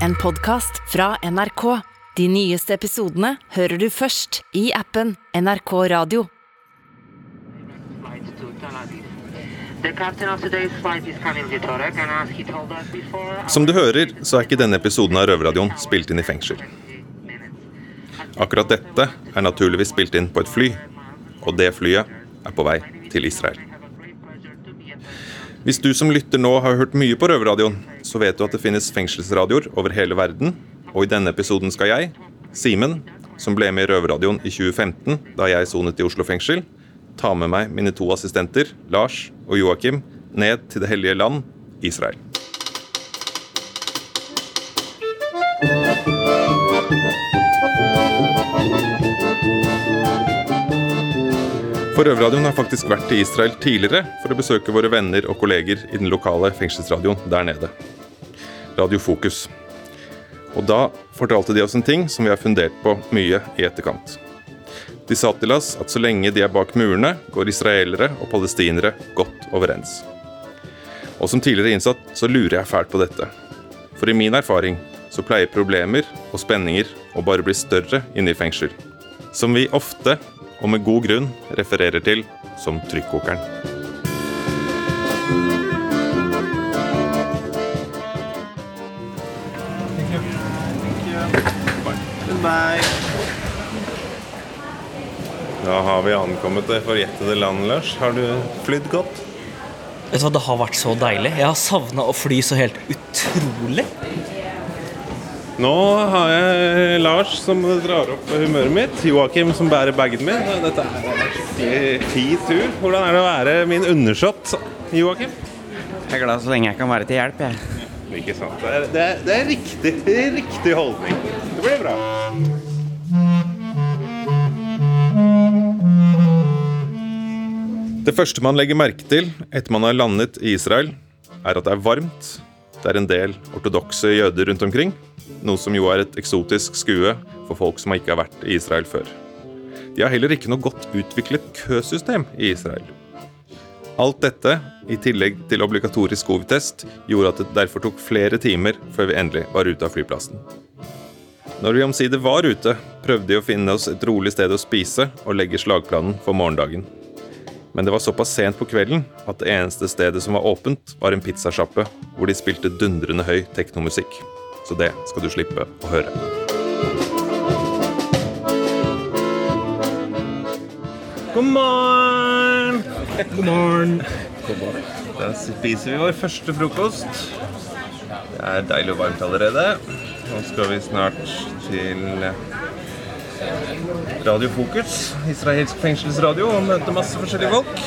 en podkast fra NRK. De nyeste episodene hører du først i appen NRK Radio. Som du hører, så er ikke denne episoden av Røverradioen spilt inn i fengsel. Akkurat dette er naturligvis spilt inn på et fly, og det flyet er på vei til Israel. Hvis du som lytter nå har hørt mye på Røverradioen, så vet du at det finnes fengselsradioer over hele verden, og i denne episoden skal jeg, Simen, som ble med i Røverradioen i 2015 da jeg sonet i Oslo fengsel, ta med meg mine to assistenter, Lars og Joakim, ned til det hellige land, Israel. Røverradioen har faktisk vært i Israel tidligere for å besøke våre venner og kolleger i den lokale fengselsradioen der nede. Radio Fokus. Og da fortalte de oss en ting som vi har fundert på mye i etterkant. De sa til oss at så lenge de er bak murene, går israelere og palestinere godt overens. Og som tidligere innsatt så lurer jeg fælt på dette. For i min erfaring så pleier problemer og spenninger å bare bli større inne i fengsel. Som vi ofte, og med god grunn, refererer til som trykkokeren. Da har vi ankommet det forjettede land, Lars. Har du flydd godt? Vet du hva, Det har vært så deilig. Jeg har savna å fly så helt utrolig. Nå har jeg Lars som drar opp humøret mitt. Joakim som bærer bagen min. Dette er en skikkelig fin tur. Hvordan er det å være min undersått, Joakim? Jeg er glad så lenge jeg kan være til hjelp. jeg. Ikke sant. Det er, det er, det er riktig, riktig holdning. Det blir bra. Det første man legger merke til etter man har landet i Israel, er at det er varmt. Det er en del ortodokse jøder rundt omkring, noe som jo er et eksotisk skue for folk som ikke har vært i Israel før. De har heller ikke noe godt utviklet køsystem i Israel. Alt dette, i tillegg til obligatorisk covid-test, gjorde at det derfor tok flere timer før vi endelig var ute av flyplassen. Når vi omsider var ute, prøvde de å finne oss et rolig sted å spise og legge slagplanen for morgendagen. Men det var såpass sent på kvelden at det eneste stedet som var åpent, var en pizzasjappe hvor de spilte dundrende høy teknomusikk. Så det skal du slippe å høre. God morgen! God morgen. Da spiser vi vår første frokost. Det er deilig og varmt allerede. Nå skal vi snart til Radio Fokus, israelsk fengselsradio, og møte masse forskjellige folk.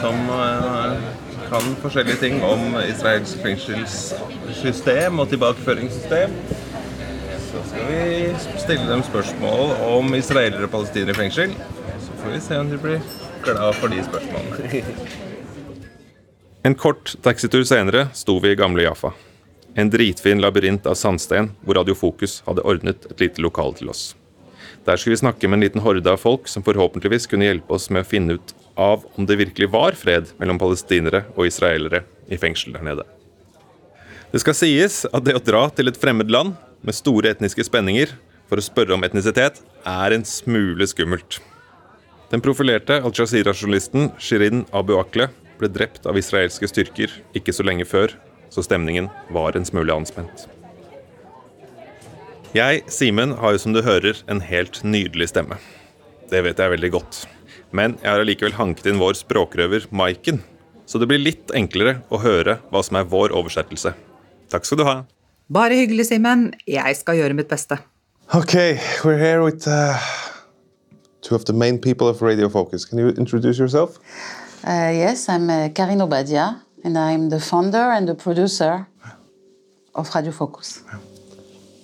Som eh, kan forskjellige ting om israelsk fengselssystem og tilbakeføringssystem. Så skal vi stille dem spørsmål om israelere og palestinere i fengsel. Så får vi se om de blir glad for de spørsmålene. En kort taxitur senere sto vi i gamle Jaffa. En dritfin labyrint av sandsten hvor Radiofokus hadde ordnet et lite lokale til oss. Der skulle vi snakke med en liten horde av folk som forhåpentligvis kunne hjelpe oss med å finne ut av om det virkelig var fred mellom palestinere og israelere i fengsel der nede. Det skal sies at det å dra til et fremmed land med store etniske spenninger for å spørre om etnisitet, er en smule skummelt. Den profilerte Al Jazeera-journalisten Shirin Abu Akle ble drept av israelske styrker ikke så lenge før, så stemningen var en smule anspent. Jeg, Simen, har jo som du hører en helt nydelig stemme. Det vet jeg veldig godt. Men jeg har allikevel hanket inn vår språkrøver Maiken, så det blir litt enklere å høre hva som er vår oversettelse. Takk skal du ha. Bare hyggelig, Simen. Jeg skal gjøre mitt beste. Okay, we're here with uh, two of the main people of Radio Focus. Can you introduce yourself? Uh, yes, I'm uh, Karin Obadia, and I'm the founder and the producer of Radio Focus.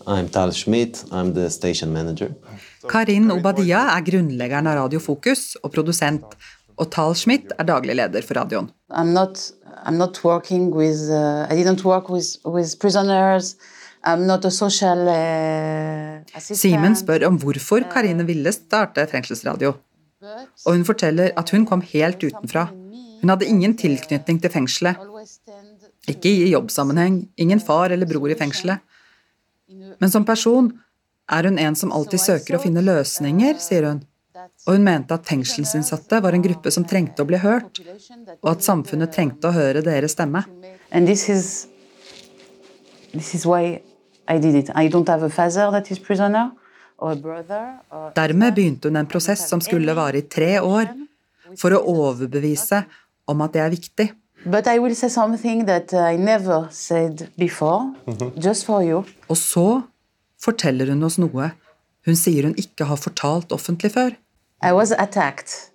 I'm Tal Schmidt. I'm the station manager. Karin Obadia er grunnleggeren av Radio Fokus og produsent, og Tal Schmidt er daglig leder for radioen. I'm not, I'm not working with, uh, I didn't work with, with prisoners. I'm not a social uh. Simen spør om hvorfor Karine ville starte fengselsradio. Og hun forteller at hun kom helt utenfra. Hun hadde ingen tilknytning til fengselet. Ikke i jobbsammenheng, ingen far eller bror i fengselet. Men som person er hun en som alltid søker å finne løsninger, sier hun. Og hun mente at fengselsinnsatte var en gruppe som trengte å bli hørt, og at samfunnet trengte å høre deres stemme. This is this is prisoner brother or Dermed begynte hun en prosess som skulle vare i tre år, for å overbevise om at det er viktig. But I will say something that I never said before, just for you. Og så forteller hun oss noe hun sier hun ikke har fortalt offentlig før. I was attacked.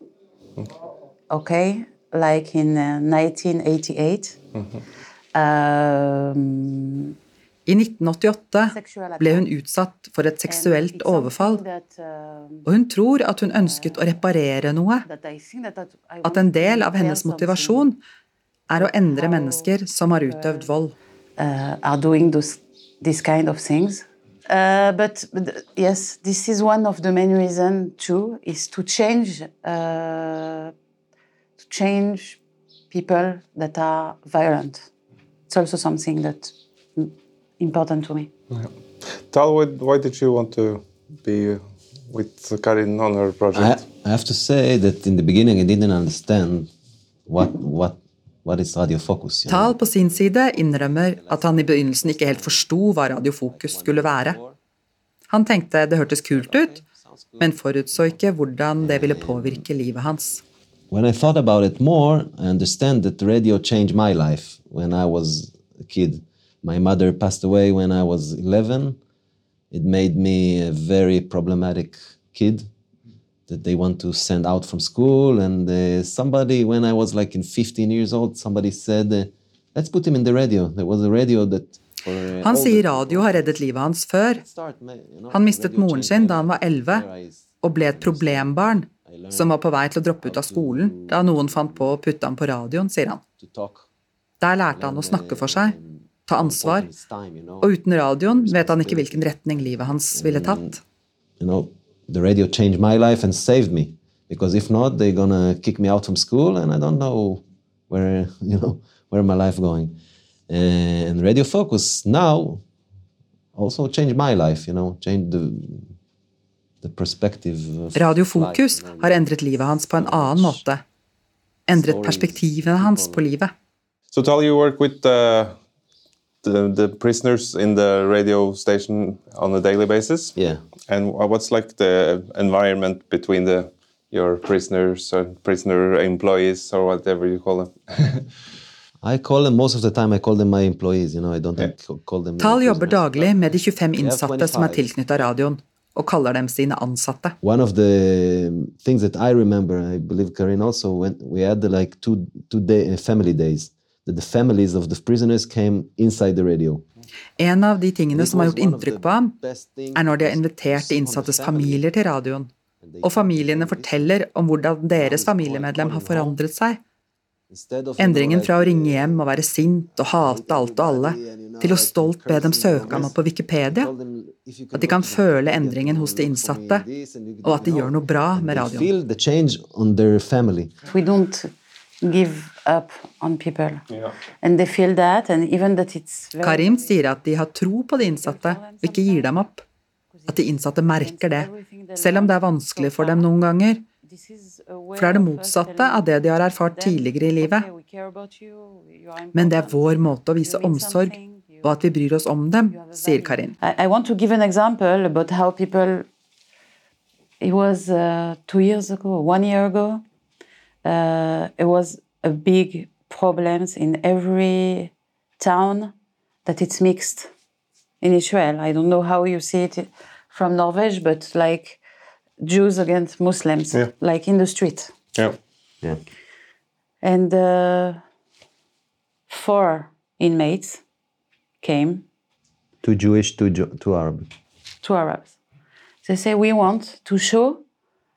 Okay, like in uh, 1988. Um, I 1988 ble hun utsatt for et seksuelt overfall, og hun tror at hun ønsket å reparere noe, at en del av hennes motivasjon er å endre mennesker som har utøvd vold. uh, are doing those this kind of things. Uh, but, but yes, this is one of the main reasons too, is to change uh, to change people that are violent. It's also something that's mm, important to me. Tal, why, why did you want to be with Karin on her I, project? I have to say that in the beginning I didn't understand what what Tal på sin side innrømmer at han i begynnelsen ikke helt forsto hva radiofokus skulle være. Han tenkte det hørtes kult ut, men forutså ikke hvordan det ville påvirke livet hans. When I thought about it more, I understand that radio changed my life when I was a kid. My mother passed away when I was 11. It made me a very problematic kid that they want to send out from school. And uh, somebody, when I was like in 15 years old, somebody said, uh, let's put him in the radio. There was a radio that. uh, Han sier radio har reddet livet hans før. Han mistet moren sin da han var life. 11, og ble et problembarn som var på vei til å droppe ut av skolen da noen fant på å putte ham på radioen, sier han. Der lærte han å snakke for seg, ta ansvar, og uten radioen vet han ikke hvilken retning livet hans ville tatt. You know, the radio changed my life and saved me. Because if not, they're gonna kick me out from school, and I don't know where you know where my life going. And Radio Focus now also changed my life. You know, changed the the perspective. Of Radio life, Fokus you know. har endret livet hans på en annen måte. Endret perspektivene hans på livet. So, Tal, you work with uh, the, the prisoners in the radio station on a daily basis. Yeah. And what's like the environment between the your prisoners or prisoner employees or whatever you call them? I call them most of the time. I call them my employees. You know, I don't Yeah. ca- call them. Tal jobber daglig med de 25 We have innsatte som er 25. tilknyttet radioen, og kaller dem sine ansatte. One of the things that I remember, I believe Karin also, when we had like two two day family days, that the families of the prisoners came inside the radio. En av de tingene som har gjort inntrykk på ham, er når de har invitert de innsattes familier til radioen. Og familiene forteller om hvordan deres familiemedlem har forandret seg. Endringen fra å ringe hjem og være sint og hate alt og alle, til å stolt be dem søke ham opp på Wikipedia. At de kan føle endringen hos de innsatte, og at de gjør noe bra med radioen. feel the change on their family. We don't give up on people. And they feel that, and even that it's very Karim sier at de har tro på de innsatte, og ikke gir dem opp. At de innsatte merker det, selv om det er vanskelig for dem noen ganger. For det er det motsatte av det de har erfart tidligere i livet. "Okay, we care about you, you are Men det er vår måte å vise omsorg, og at vi bryr oss om dem, sier Karin. I, I want to give an example about how people. It was uh, two years ago, one year ago. Uh, it was a big problems in every town that it's mixed in Israel. I don't know how you see it from Norway, but like Jews against Muslims, Yeah. like in the street. Yeah. Yeah. And uh, four inmates came Two Jewish, two, Jo- two Arab. Two Arabs. They say we want to show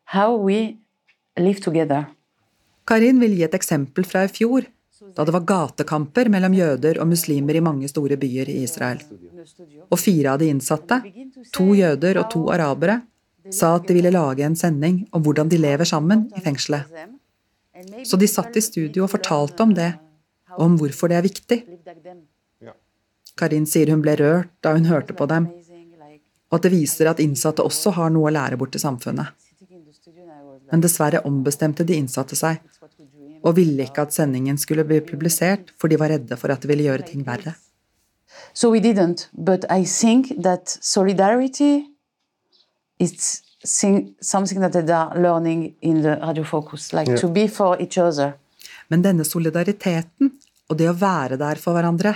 how we live together. Karin vil gi et eksempel fra i fjor, da det var gatekamper mellom jøder og muslimer i mange store byer i Israel. Og fire av de innsatte, to jøder og to arabere, sa at de ville lage en sending om hvordan de lever sammen i fengselet. Så de satt i studio og fortalte om det, og om hvorfor det er viktig. Karin sier hun ble rørt da hun hørte på dem, og at det viser at innsatte også har noe å lære bort til samfunnet. Men dessverre ombestemte de innsatte seg, og ville ikke at sendingen skulle bli publisert, for de var redde for at det ville gjøre ting verre. So we didn't, but I think that solidarity is thing, something that they are learning in the Radio Focus, like to be for each other. Men denne solidariteten og det å være der for hverandre,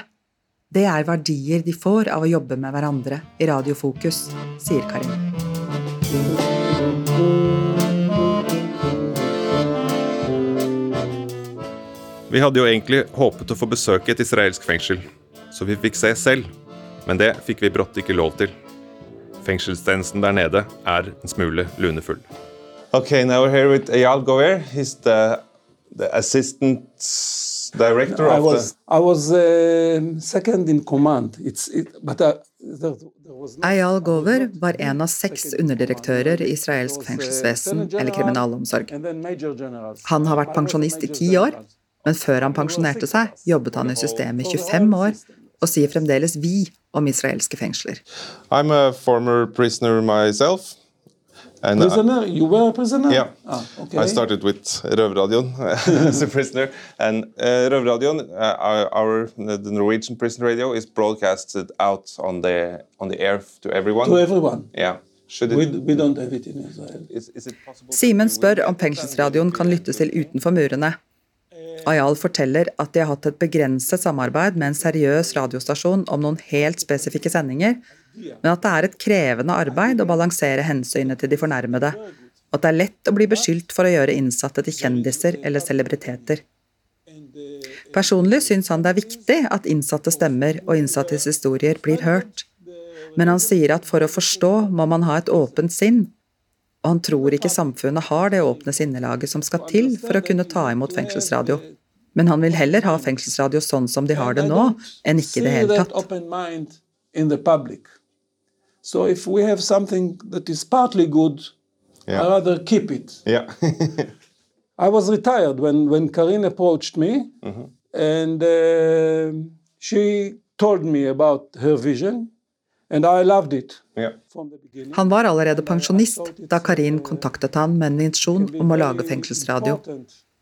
det er verdier de får av å jobbe med hverandre i Radio Fokus, sier Karin. Vi hadde jo egentlig håpet å få besøke et israelsk fengsel, så vi fikk se selv. Men det fikk vi brått ikke lov til. Fengselstjenesten der nede er en smule lunefull. Okay, now we're here with Eyal Gover. He's the, the assistant director I of was the... I was uh, second in command. It's it, but uh, there, there was no Eyal Gover var en av seks underdirektører i israelsk fengselsvesen eller kriminalomsorg. Han har vært pensjonist i ti år, men før han pensjonerte seg, jobbet han i systemet i 25 år og sier fremdeles 'vi' om israelske fengsler. I'm a former prisoner myself. And I- You were a prisoner? Yeah. Ah, okay. I started with Røverradioen as a prisoner. And uh, Røverradioen, uh, our, our, the Norwegian prison radio, is broadcasted out on the on the air to everyone. To everyone. Yeah. Should it, We, we don't have it in Israel. is, is it possible? Simen spør om fengselsradioen kan lyttes til utenfor murene. Ayal forteller at de har hatt et begrenset samarbeid med en seriøs radiostasjon om noen helt spesifikke sendinger, men at det er et krevende arbeid å balansere hensynet til de fornærmede, og at det er lett å bli beskyldt for å gjøre innsatte til kjendiser eller celebriteter. Personlig syns han det er viktig at innsatte stemmer og innsattes historier blir hørt, men han sier at for å forstå må man ha et åpent sinn, og han tror ikke samfunnet har det åpne sinnelaget som skal til for å kunne ta imot fengselsradio. Men han vil heller ha fengselsradio sånn som de har det nå, enn ikke i det hele tatt. open mind in the public. So if we have something that is partly good, Yeah. I rather keep it. Yeah. I was retired when, when Karin approached me, Mm-hmm. and uh, she told me about her vision, Han var allerede pensjonist da Karin kontaktet han med en intensjon om å lage fengselsradio,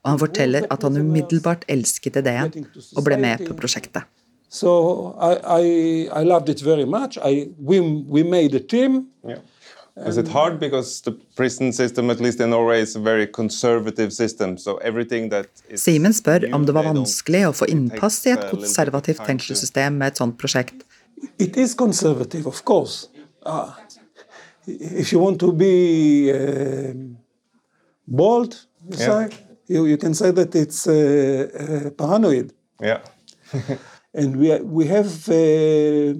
og han forteller at han umiddelbart elsket ideen og ble med på prosjektet. So I, I, I loved it very much. I, we, we made a team. Yeah. Is it hard because the prison system, at least in Norway, is a very conservative system? So everything that is Simen spør om det var vanskelig å få innpass i et of konservativt fengselssystem med et sånt prosjekt. It is conservative, of course. Uh, if you want to be um bold, you, Yeah. say, you, you can say that it's uh, uh, paranoid. Yeah. And we, we have, uh,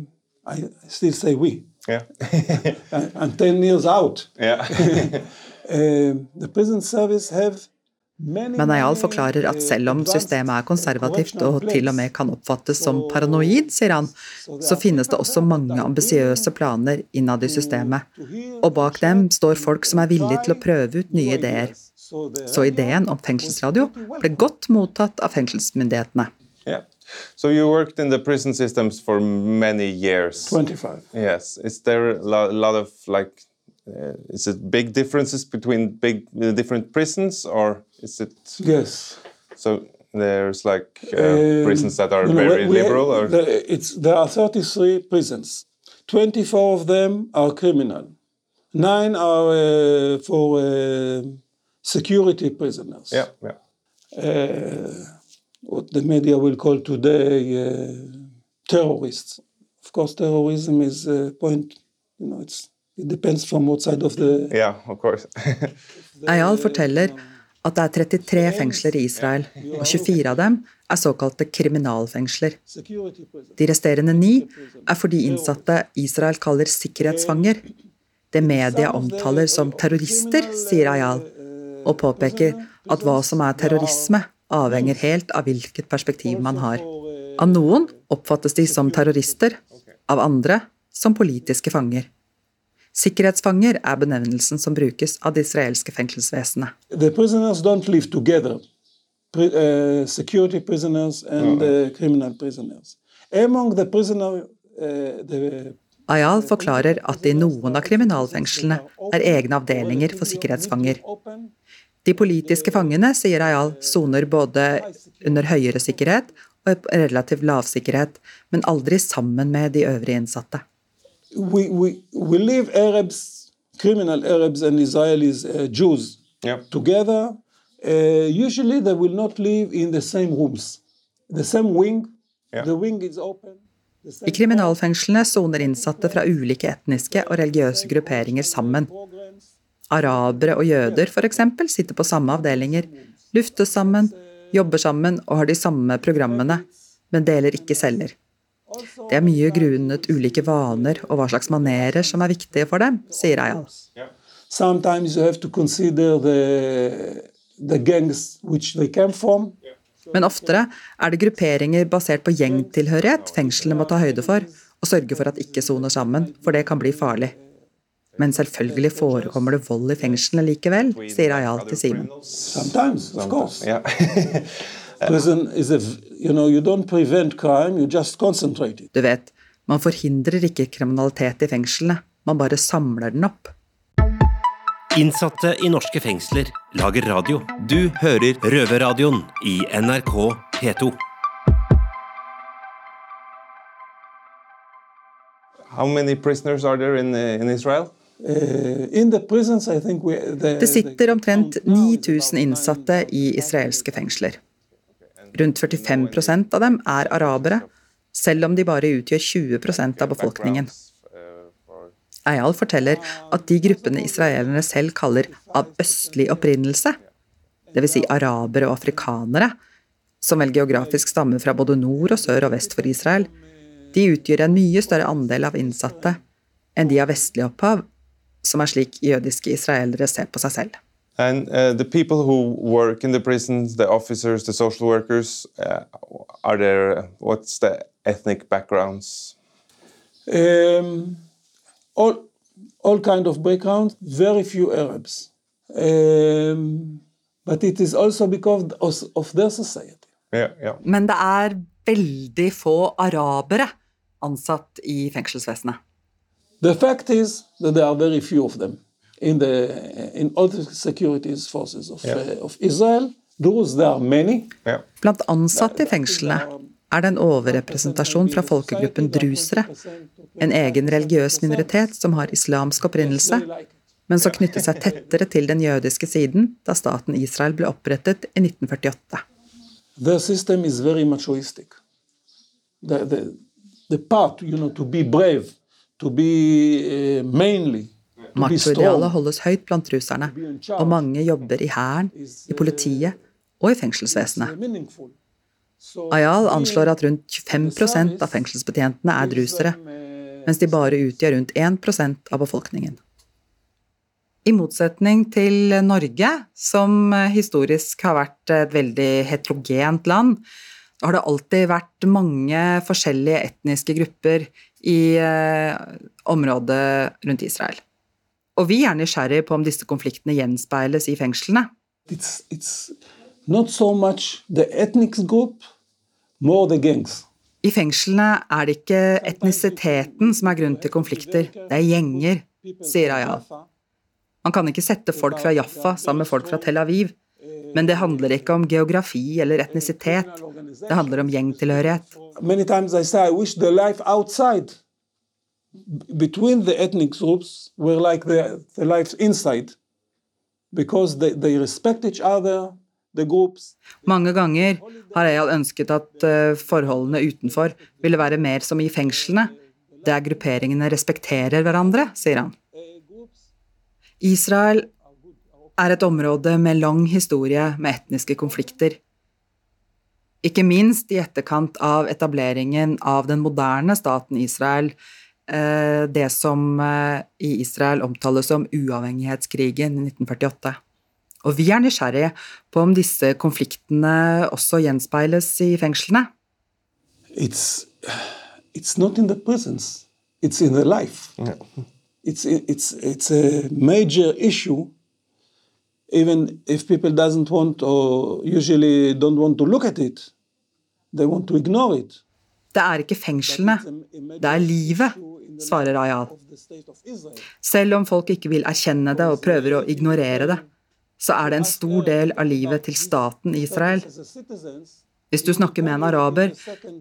I still say we, Yeah. uh, I'm 10 years out. yeah. Um, the prison service have Men Ayal forklarer at selv om systemet er konservativt og til og med kan oppfattes som paranoid, sier han, så finnes det også mange ambisiøse planer innad i systemet. Og bak dem står folk som er villige til å prøve ut nye ideer. Så ideen om fengselsradio ble godt mottatt av fengselsmyndighetene. yeah. So you worked in the prison systems for many years. 25. Yes. Is there a lot of like, is it big differences between big uh, different prisons, or is it Yes. so? There's like uh, Um, prisons that are very we- we- liberal, or the- it's, there are 33 prisons. 24 of them are criminal. Nine are uh, for uh, security prisoners. yeah, yeah, Uh, what the media will call today uh, terrorists. Of course, terrorism is a point. You know, it's it depends from what side of the. yeah, of forteller at det er 33 fengsler i Israel, og 24 av dem er såkalte kriminalfengsler. De resterende ni er for de innsatte Israel kaller sikkerhetsfanger. Det media omtaler som terrorister, sier Ayal, og påpeker at hva som er terrorisme, avhenger helt av hvilket perspektiv man har. Av noen oppfattes de som terrorister, av andre som politiske fanger. Sikkerhetsfanger er benevnelsen som brukes av det israelske fengselsvesenet. The prisoners don't live together. pri- uh, security prisoners and uh, criminal prisoners. Among the prisoner, uh, the Ayal forklarer at det i noen av kriminalfengslene er egne avdelinger for sikkerhetsfanger. De politiske fangene, sier Ayal, soner både under høyere sikkerhet og relativt lavsikkerhet, men aldri sammen med de øvrige innsatte. We, we, we leave Arabs, criminal Arabs and Israelis, uh, Jews, together. Uh, usually they will not live in the same rooms, the same wing. The wing is open. I kriminalfengslene soner innsatte fra ulike etniske og religiøse grupperinger sammen. Arabere og jøder f.eks. sitter på samme avdelinger, luftes sammen, jobber sammen og har de samme programmene, men deler ikke celler. Det er mye grunnet ulike vaner og hva slags manerer som er viktige for dem, sier Ayal. Sometimes you have to consider the, the gangs which they came from. Men oftere er det grupperinger basert på gjengtilhørighet fengslene må ta høyde for, og sørge for at ikke soner sammen, for det kan bli farlig. Men selvfølgelig forekommer det vold i fengslene likevel, sier Ayal til Simen. Sometimes, of course. Prison is a, you know, you don't prevent crime, you just concentrate it. Du vet, man forhindrer ikke kriminalitet i fengslene, man bare samler den opp. Innsatte i norske fengsler lager radio. Du hører Røverradioen i NRK P2. How many prisoners are there in, uh, in Israel? Uh, in the prisons, I think we, the, Det sitter omtrent 9000 innsatte i israelske fengsler. Rundt 45% av dem er arabere, selv om de bare utgjør 20% av befolkningen. Eyal forteller at de gruppene israelerne selv kaller av østlig opprinnelse, dvs. Si arabere og afrikanere, som vel geografisk stammer fra både nord og sør og vest for Israel, de utgjør en mye større andel av innsatte enn de av vestlig opphav, som er slik jødiske israelere ser på seg selv. And uh, the people who work in the prisons, the officers, the social workers, uh, are there, what's the ethnic backgrounds? Um, all, all kind of backgrounds. very few Arabs. Um, but it is also because of, of their society. Yeah, yeah. Men det er veldig få arabere ansatt i fengselsvesenet. The fact is that there are very few of them in the in all the security forces of, Yeah. uh, of Israel. Those there are many. Blant ansatte i fengslene er det en overrepresentasjon fra folkegruppen drusere, en egen religiøs minoritet som har islamsk opprinnelse, men som knyttet seg tettere til den jødiske siden da staten Israel ble opprettet i 1948. Their system is very machoistic. The, the, the part, you know, to be brave, to be uh, mainly, strong. holdes høyt blant ruserne, og mange jobber i hæren, i politiet og i fengselsvesenet. Ayal anslår at rundt 25% av fengselsbetjentene er drusere, mens de bare utgjør rundt 1% av befolkningen. I motsetning til Norge, som historisk har vært et veldig heterogent land, har det alltid vært mange forskjellige etniske grupper i eh, området rundt Israel. Og vi er nysgjerrig på om disse konfliktene gjenspeiles i fengslene. It's, it's so much the ethnic group, more the gangs. I fengslene er det ikke etnisiteten som er grunnen til konflikter, det er gjenger, sier Ayal. Man kan ikke sette folk fra Jaffa sammen med folk fra Tel Aviv, men det handler ikke om geografi eller etnisitet, det handler om gjengtilhørighet. Many times I say, I wish the life outside, between the ethnic groups, were like the, the life inside. Because they, they respect each other. Mange ganger har Eyal ønsket at eh, forholdene utenfor ville være mer som i fengslene, der grupperingene respekterer hverandre, sier han. Israel er et område med lang historie med etniske konflikter. Ikke minst i etterkant av etableringen av den moderne staten Israel, det som eh, i Israel omtales som uavhengighetskrigen i 1948. Og vi er nysgjerrige på om disse konfliktene også gjenspeiles i fengslene. It's, it's not in the prisons, it's in the life. It's, it's, it's a major issue even if people doesn't want or usually don't want to look at it, they want to ignore it. Det er ikke fengslene, det er livet, svarer Ayal. Selv om folk ikke vil erkjenne det og prøver å ignorere det, så er det en stor del av livet til staten Israel. Hvis du snakker med en araber,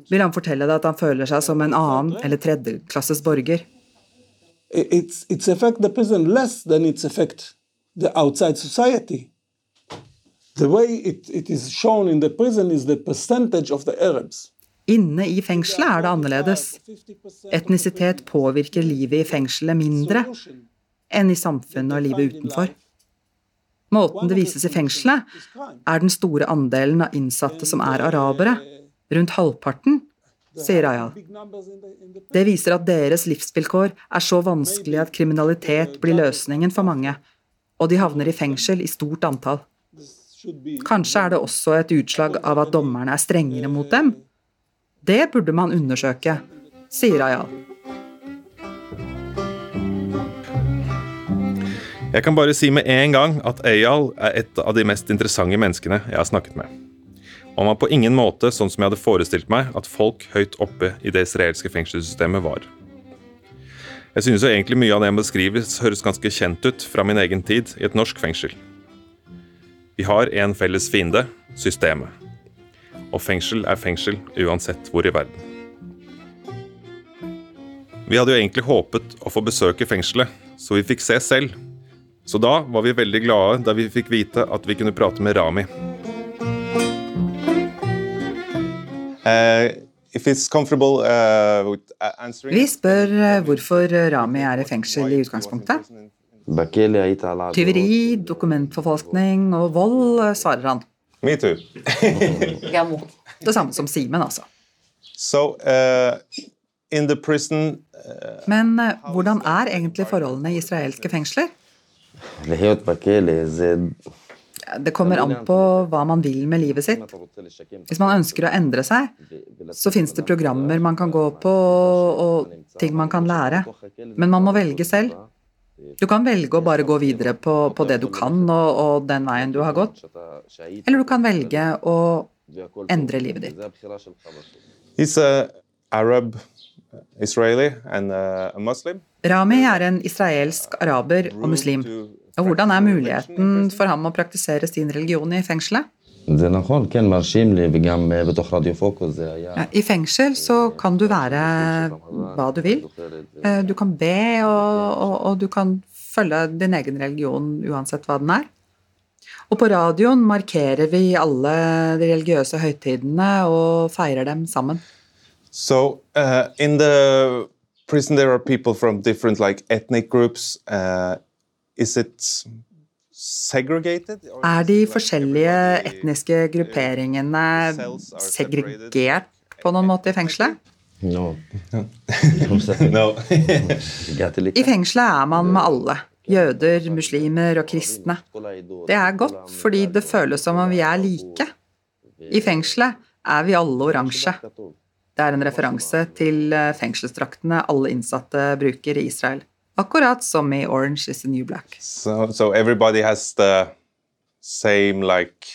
vil han fortelle deg at han føler seg som en annen eller tredjeklasses borger. It's, it's affect the prison less than it's affect the outside society. The way it, it is shown in the prison is the percentage of the Arabs. Inne i fengselet er det annerledes. Etnisitet påvirker livet i fengselet mindre enn i samfunnet og livet utenfor. Måten det vises i fengselet, er den store andelen av innsatte som er arabere. Rundt halvparten, sier Ayal. Det viser at deres livsvilkår er så vanskelig at kriminalitet blir løsningen for mange, og de havner i fengsel i stort antall. Kanskje er det også et utslag av at dommerne er strengere mot dem, det burde man undersøke, sier Ayal. Jeg kan bare si med en gang at Eyal er et av de mest interessante menneskene jeg har snakket med. Og han var på ingen måte sånn som jeg hadde forestilt meg at folk høyt oppe i det israelske fengselssystemet var. Jeg synes jo egentlig mye av det han beskriver høres ganske kjent ut fra min egen tid i et norsk fengsel. Vi har en felles fiende systemet og fengsel er fengsel uansett hvor i verden. Vi hadde jo egentlig håpet å få besøke fengselet, så vi fikk se selv. Så da var vi veldig glade da vi fikk vite at vi kunne prate med Rami. Uh, uh, vi spør uh, hvorfor Rami er i fengsel i utgangspunktet. Tyveri, dokumentforfalskning og vold, svarer han. Me too. det samme som Simen, altså. So, uh, in the prison, uh, Men uh, hvordan er egentlig forholdene i israelske fengsler? Det kommer an på hva man vil med livet sitt. Hvis man ønsker å endre seg, så fins det programmer man kan gå på og ting man kan lære. Men man må velge selv. Du kan velge å bare gå videre på, på det du kan og, og, den veien du har gått. Eller du kan velge å endre livet ditt. He's a Arab, Israeli and a Muslim. Rami er en israelsk araber og muslim. Og hvordan er muligheten for ham å praktisere sin religion i fengselet? I fengsel så kan du være hva du vil. Eh, du kan be, og, og, og du kan følge din egen religion uansett hva den er. Og på radioen markerer vi alle de religiøse høytidene og feirer dem sammen. So, uh, in the prison there are people from different like ethnic groups. Uh, is it er de forskjellige etniske grupperingene segregert på noen måte i fengselet? No. no. I fengselet er man med alle. Jøder, muslimer og kristne. Det er godt, fordi det føles som om vi er like. I fengselet er vi alle oransje. Det er en referanse til eh, fengselsdraktene alle innsatte bruker i Israel. Akkurat som i Orange is the New Black. So, so everybody has the same like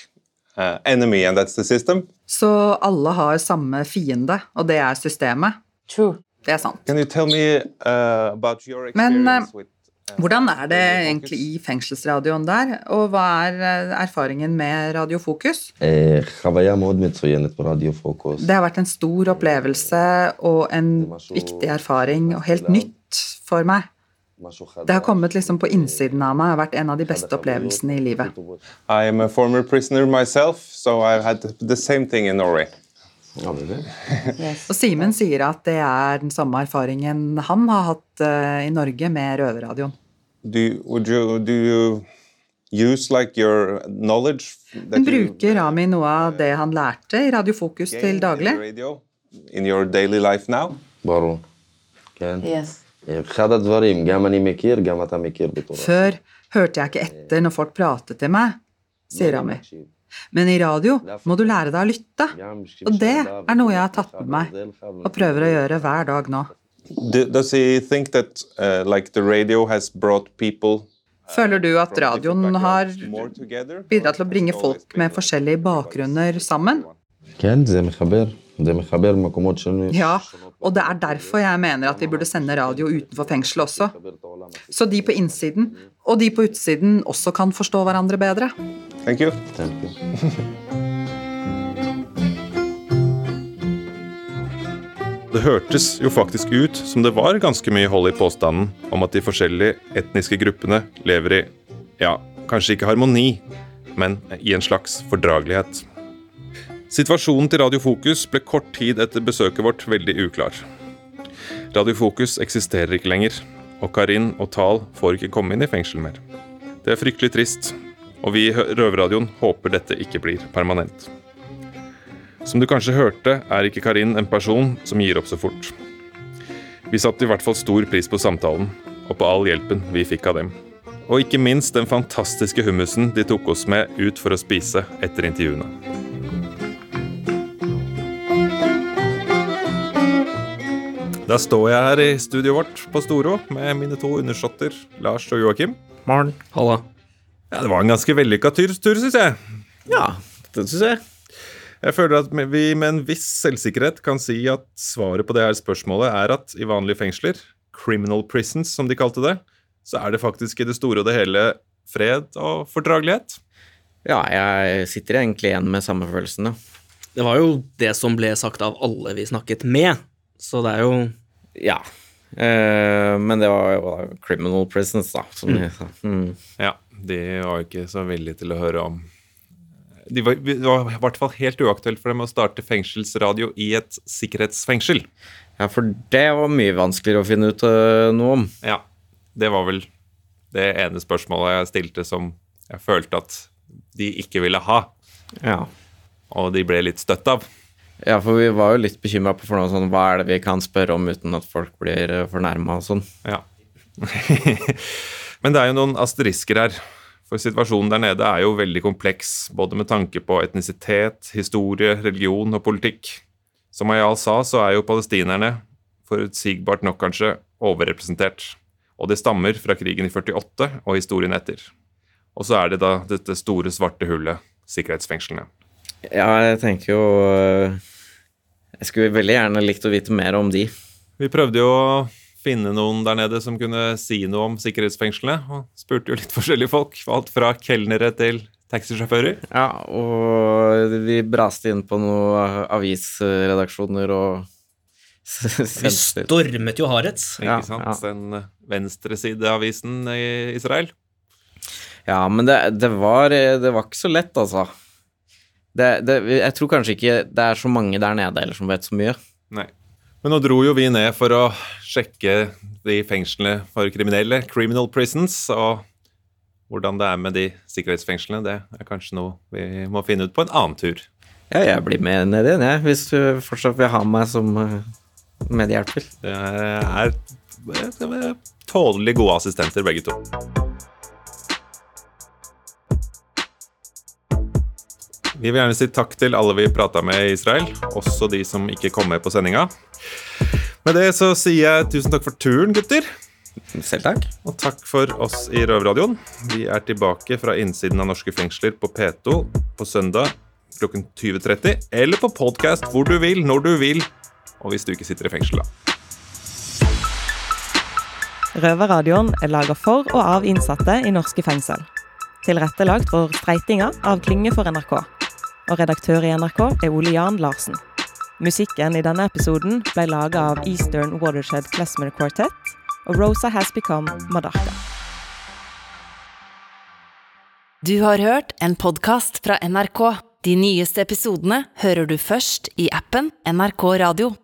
uh, enemy, and that's the system? Så alle har samme fiende, og det er systemet? True. Det er sant. Can you tell me uh, about your Men uh, with, uh, hvordan er det egentlig i fengselsradioen der, og hva er uh, erfaringen med Radiofokus? Eh, det har vært en stor opplevelse og en viktig erfaring, og helt nytt for meg. Det har kommet liksom på innsiden av meg og vært en av de beste opplevelsene i livet. I am a former prisoner myself, so I've had the same thing in Norway. Og Simen sier at det er den samme erfaringen han har hatt uh, i Norge med Røverradioen. Do, you, do you use like your knowledge bruker Rami noe av det han lærte i Radiofokus til daglig. In your daily life now? Yes. Før hørte jeg ikke etter når folk pratet til meg, sier Rami. Men i radio må du lære deg å lytte, og det er noe jeg har tatt med meg og prøver å gjøre hver dag nå. Uh, like the radio has brought people Føler du at radioen har bidratt til å bringe folk med forskjellige bakgrunner sammen? Ja, og det er derfor jeg mener at vi burde sende radio utenfor fengselet også. Så de på innsiden og de på utsiden også kan forstå hverandre bedre. Thank you. Thank you. det hørtes jo faktisk ut som det var ganske mye hold i påstanden om at de forskjellige etniske gruppene lever i ja, kanskje ikke harmoni, men i en slags fordragelighet. Situasjonen til Radio Fokus ble kort tid etter besøket vårt veldig uklar. Radio Fokus eksisterer ikke lenger, og Karin og Tal får ikke komme inn i fengsel mer. Det er fryktelig trist, og vi i Røverradioen håper dette ikke blir permanent. Som du kanskje hørte, er ikke Karin en person som gir opp så fort. Vi satte i hvert fall stor pris på samtalen, og på all hjelpen vi fikk av dem. Og ikke minst den fantastiske hummusen de tok oss med ut for å spise etter intervjuene. Da står jeg her i studioet vårt på Storo med mine to undersåtter Lars og Joakim. Morgen. Halla. Ja, Det var en ganske vellykka tur, tur syns jeg. Ja, det syns jeg. Jeg føler at vi med en viss selvsikkerhet kan si at svaret på det her spørsmålet er at i vanlige fengsler, criminal prisons som de kalte det, så er det faktisk i det store og det hele fred og fordragelighet. Ja, jeg sitter egentlig igjen med samme følelsen, ja. Det var jo det som ble sagt av alle vi snakket med, så det er jo Ja. Eh, men det var jo criminal prisons, da. Som Mm. de sa. Mm. Ja, de var ikke så villige til å høre om de var, Det var i hvert fall helt uaktuelt for dem å starte fengselsradio i et sikkerhetsfengsel. Ja, for det var mye vanskeligere å finne ut uh, noe om. Ja, det var vel det ene spørsmålet jeg stilte som jeg følte at de ikke ville ha. Ja. Og de ble litt støtt av. Ja, for vi var jo litt bekymra på noe sånn, hva er det vi kan spørre om uten at folk blir fornærma og sånn. Ja. Men det er jo noen asterisker her. For situasjonen der nede er jo veldig kompleks, både med tanke på etnisitet, historie, religion og politikk. Som Ayal sa, så er jo palestinerne, forutsigbart nok kanskje, overrepresentert. Og det stammer fra krigen i 48 og historien etter. Og så er det da dette store, svarte hullet, sikkerhetsfengslene. Ja, jeg tenker jo eh, Jeg skulle veldig gjerne likt å vite mer om de. Vi prøvde jo å finne noen der nede som kunne si noe om sikkerhetsfengslene, og spurte jo litt forskjellige folk. Alt fra kelnere til taxisjåfører. Ja, og vi braste inn på noen avisredaksjoner og Vi stormet jo Haaretz. Ja, Ikke sant? ja. Den venstresideavisen i Israel. Ja, men det, det, var, det var ikke så lett, altså. Det, det, jeg tror kanskje ikke det er så mange der nede eller som vet så mye. Nei. Men nå dro jo vi ned for å sjekke de fengslene for kriminelle, criminal prisons, og hvordan det er med de sikkerhetsfengslene, det er kanskje noe vi må finne ut på en annen tur. Ja, jeg blir med ned igjen, jeg, hvis du fortsatt vil ha meg som eh, medhjelper. Det er, er tålelig gode assistenter, begge to. Vi vil gjerne si takk til alle vi prata med i Israel, også de som ikke kom med på sendinga. Med det så sier jeg tusen takk for turen, gutter. Selv takk. Og takk for oss i Røverradioen. Vi er tilbake fra innsiden av norske fengsler på P2 på søndag klokken 20.30, eller på podkast hvor du vil, når du vil, og hvis du ikke sitter i fengsel, da. Røverradioen er laga for og av innsatte i norske fengsel. Tilrettelagt for streitinger av Klynge for NRK. Og redaktør i NRK er Ole Jan Larsen. Musikken i denne episoden ble laga av Eastern Watershed Klesmer Quartet og Rosa Has Become Madarka. Du har hørt en podkast fra NRK. De nyeste episodene hører du først i appen NRK Radio.